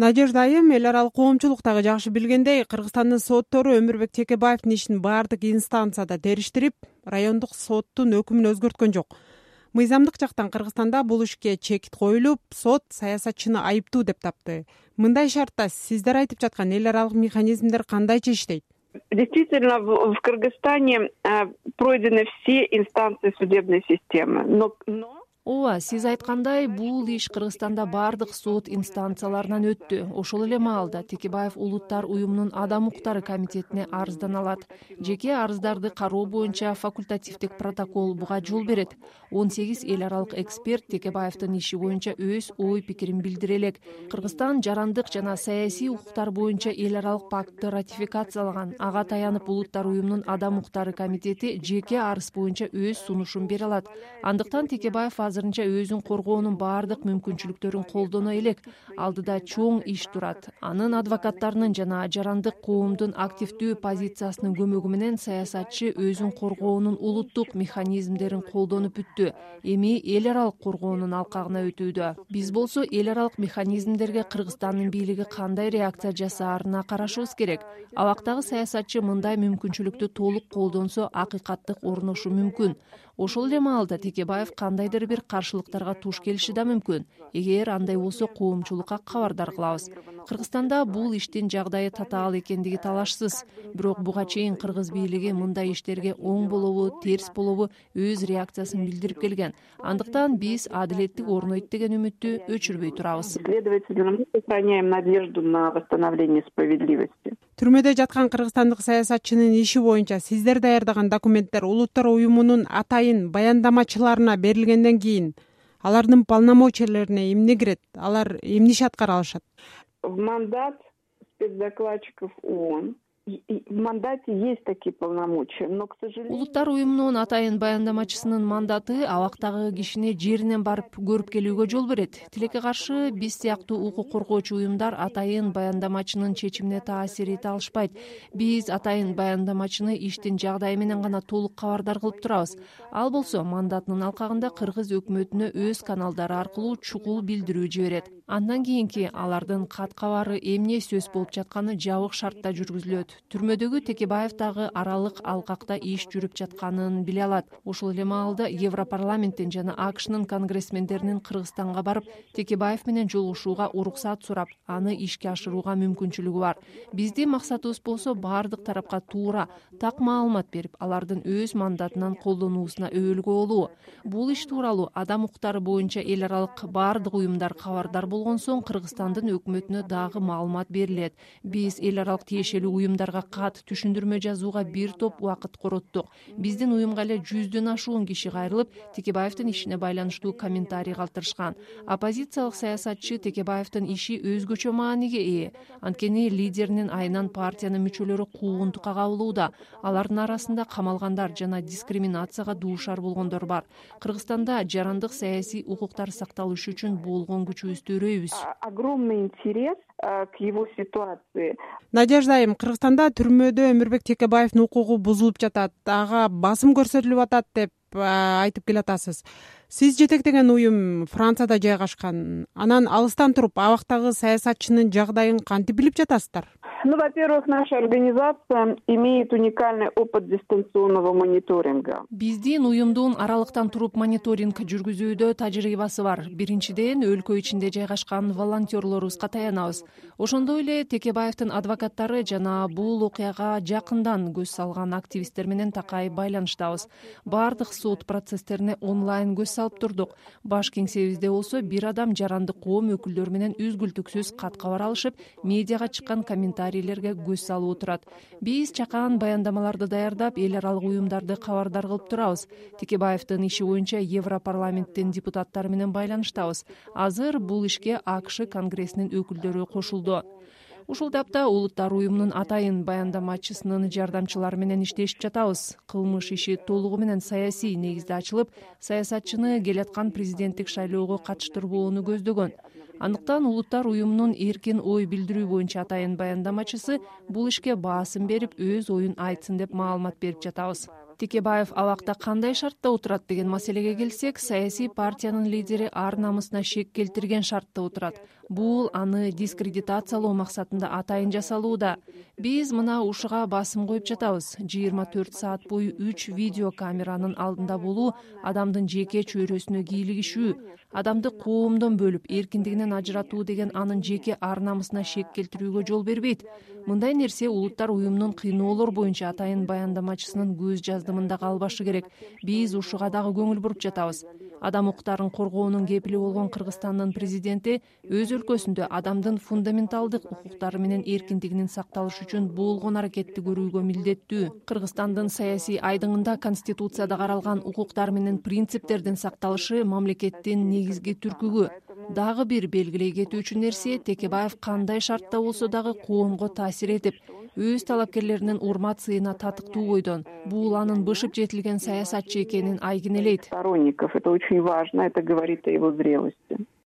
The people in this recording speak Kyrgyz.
надежда айым эл аралык коомчулук дагы жакшы билгендей кыргызстандын соттору өмүрбек текебаевдин ишин баардык инстанцияда териштирип райондук соттун өкүмүн өзгөрткөн жок. Мыйзамдык жактан кыргызстанда бул ишке чек коюлуп сот саясатчыны айыптуу деп тапты. Мындай шартта сиздер айтып жаткан эл аралык механизмдер кандайча иштейт? Действительно в кыргызстане пройдены все инстанции судебной системы но ооба сиз айткандай бул иш кыргызстанда баардык сот инстанцияларынан өттү. Ошол эле маалда текебаев улуттар уюмунун адам укуктары комитетине арыздана алат. Жеке арыздарды кароо боюнча факультативдик протокол буга жол берет. Он сегиз эл аралык эксперт текебаевдин иши боюнча өз ой пикирин билдире элек кыргызстан жарандык жана саясий укуктар боюнча эл аралык пактты ратификациялаган. Ага таянып улуттар уюмунун адам укуктары комитети жеке арыз боюнча өз сунушун бере алат. Андыктан текебаев азырынча өзүн коргоонун баардык мүмкүнчүлүктөрүн колдоно элек. Алдыда чоң иш турат. Анын адвокаттарынын жана жарандык коомдун активдүү позициясынын көмөгү менен саясатчы өзүн коргоонун улуттук механизмдерин колдонуп бүттү. Эми эл аралык коргоонун алкагына өтүүдө. Биз болсо эл аралык механизмдерге кыргызстандын бийлиги кандай реакция жасаарына карашыбыз керек? Абактагы саясатчы мындай мүмкүнчүлүктү толук колдонсо акыйкаттык орношу мүмкүн. Ошол эле маалда текебаев кандайдыр бир каршылыктарга туш келиши да мүмкүн. Эгер андай болсо коомчулукка кабардар кылабыз. Кыргызстанда бул иштин жагдайы татаал экендиги талашсыз. Бирок буга чейин кыргыз бийлиги мындай иштерге оң болобу терс болобу өз реакциясын билдирип келген. Андыктан биз адилеттик орнойт деген үмүттү өчүрбөй турабыз. Следовательно мы сохраняем надежду на восстановление справедливости түрмөдө жаткан кыргызстандык саясатчынын иши боюнча сиздер даярдаган документтер улуттар уюмунун атайын баяндамачыларына берилгенден кийин алардын полномочияларине эмне кирет? Алар эмне иш аткара алышат? Мандат спецдокладчиков оон в мандате есть такие полномочия но к сожалению улуттар уюмунун атайын баяндамачысынын мандаты абактагы кишини жеринен барып көрүп келүүгө жол берет. Тилекке каршы биз сыяктуу укук коргоочу уюмдар атайын баяндамачынын чечимине таасир эте алышпайт. Биз атайын баяндамачыны иштин жагдайы менен гана толук кабардар кылып турабыз. Ал болсо мандатынын алкагында кыргыз өкмөтүнө өз каналдары аркылуу чукул билдирүү жиберет андан кийинки алардын кат кабары эмне сөз болуп жатканы жабык шартта жүргүзүлөт. Түрмөдөгү текебаев дагы аралык алкакта иш жүрүп жатканын биле алат. Ошол эле маалда европарламенттин жана акшнын конгрессмендеринин кыргызстанга барып текебаев менен жолугушууга уруксат сурап аны ишке ашырууга мүмкүнчүлүгү бар. Биздин максатыбыз болсо баардык тарапка туура так маалымат берип алардын өз мандатынан колдонуусуна өбөлгө болуу. Бул иш тууралуу адам укуктары боюнча эл аралык баардык уюмдар кабардар болгон соң кыргызстандын өкмөтүнө дагы маалымат берилет. Биз эл аралык тиешелүү уюмдар кат түшүндүрмө жазууга бир топ убакыт короттук. Биздин уюмга эле жүздөн ашуун киши кайрылып текебаевдин ишине байланыштуу комментарий калтырышкан. Оппозициялык саясатчы текебаевдин иши өзгөчө мааниге ээ. Анткени лидеринин айынан партиянын мүчөлөрү куугунтукка кабылууда алардын арасында камалгандар жана дискриминацияга дуушар болгондор бар. Кыргызстанда жарандык саясий укуктар сакталышы үчүн болгон күчүбүздү огромный интерес к его ситуации. Надежда айым кыргызстанда түрмөдө өмүрбек текебаевдин укугу бузулуп жатат ага басым көрсөтүлүп атат деп айтып келатасыз. Сиз жетектеген уюм францияда жайгашкан анан алыстан туруп абактагы саясатчынын жагдайын кантип билип жатасыздар ну во первых наша организация имеет уникальный опыт дистанционного мониторинга. Биздин уюмдун аралыктан туруп мониторинг жүргүзүүдө тажрыйбасы бар. Биринчиден өлкө ичинде жайгашкан волонтерлорубузга таянабыз. Ошондой эле текебаевдин адвокаттары жана бул окуяга жакындан көз салган активисттер менен такай байланыштабыз. Баардык сот процесстерине онлайн көз салып турдук. Баш кеңсебизде болсо бир адам жарандык коом өкүлдөрү менен үзгүлтүксүз кат кабар алышып медиага чыккан комментарий көз салып отурат. Биз чакан баяндамаларды даярдап эл аралык уюмдарды кабардар кылып турабыз. Текебаевдин иши боюнча европарламенттин депутаттары менен байланыштабыз. Азыр бул ишке акш конгрессинин өкүлдөрү кошулду ушул тапта улуттар уюмунун атайын баяндамачысынын жардамчылары менен иштешип жатабыз. Кылмыш иши толугу менен саясий негизде ачылып саясатчыны келаткан президенттик шайлоого катыштырбоону көздөгөн. Андыктан улуттар уюмунун эркин ой билдирүү боюнча атайын баяндамачысы бул ишке баасым берип өз оюн айтсын деп маалымат берип жатабыз. Текебаев абакта кандай шартта отурат деген маселеге келсек саясий партиянын лидери ар намысына шек келтирген шартта отурат бул аны дискредитациялоо максатында атайын жасалууда. Биз мына ушуга басым коюп жатабыз. Жыйырма төрт саат бою үч видео камеранын алдында болуу адамдын жеке чөйрөсүнө кийлигишүү адамды коомдон бөлүп эркиндигинен ажыратуу деген анын жеке ар намысына шек келтирүүгө жол бербейт. Мындай нерсе улуттар уюмунун кыйноолор боюнча атайын баяндамачысынын көз жаздымында калбашы керек. Биз ушуга дагы көңүл буруп жатабыз адам укуктарын коргоонун кепили болгон кыргызстандын президенти өз өлкөсүндө адамдын фундаменталдык укуктары менен эркиндигинин сакталышы үчүн болгон аракетти көрүүгө милдеттүү. Кыргызстандын саясий айдыңында конституцияда каралган укуктар менен принциптердин сакталышы мамлекеттин негизги түркүгү. Дагы бир белгилей кетүүчү нерсе текебаев кандай шартта болсо дагы коомго таасир этип өз талапкерлеринин урмат сыйына татыктуу бойдон бул анын бышып жетилген саясатчы экенин айгинелейт сторонников это очень важно это говорит о его зрелости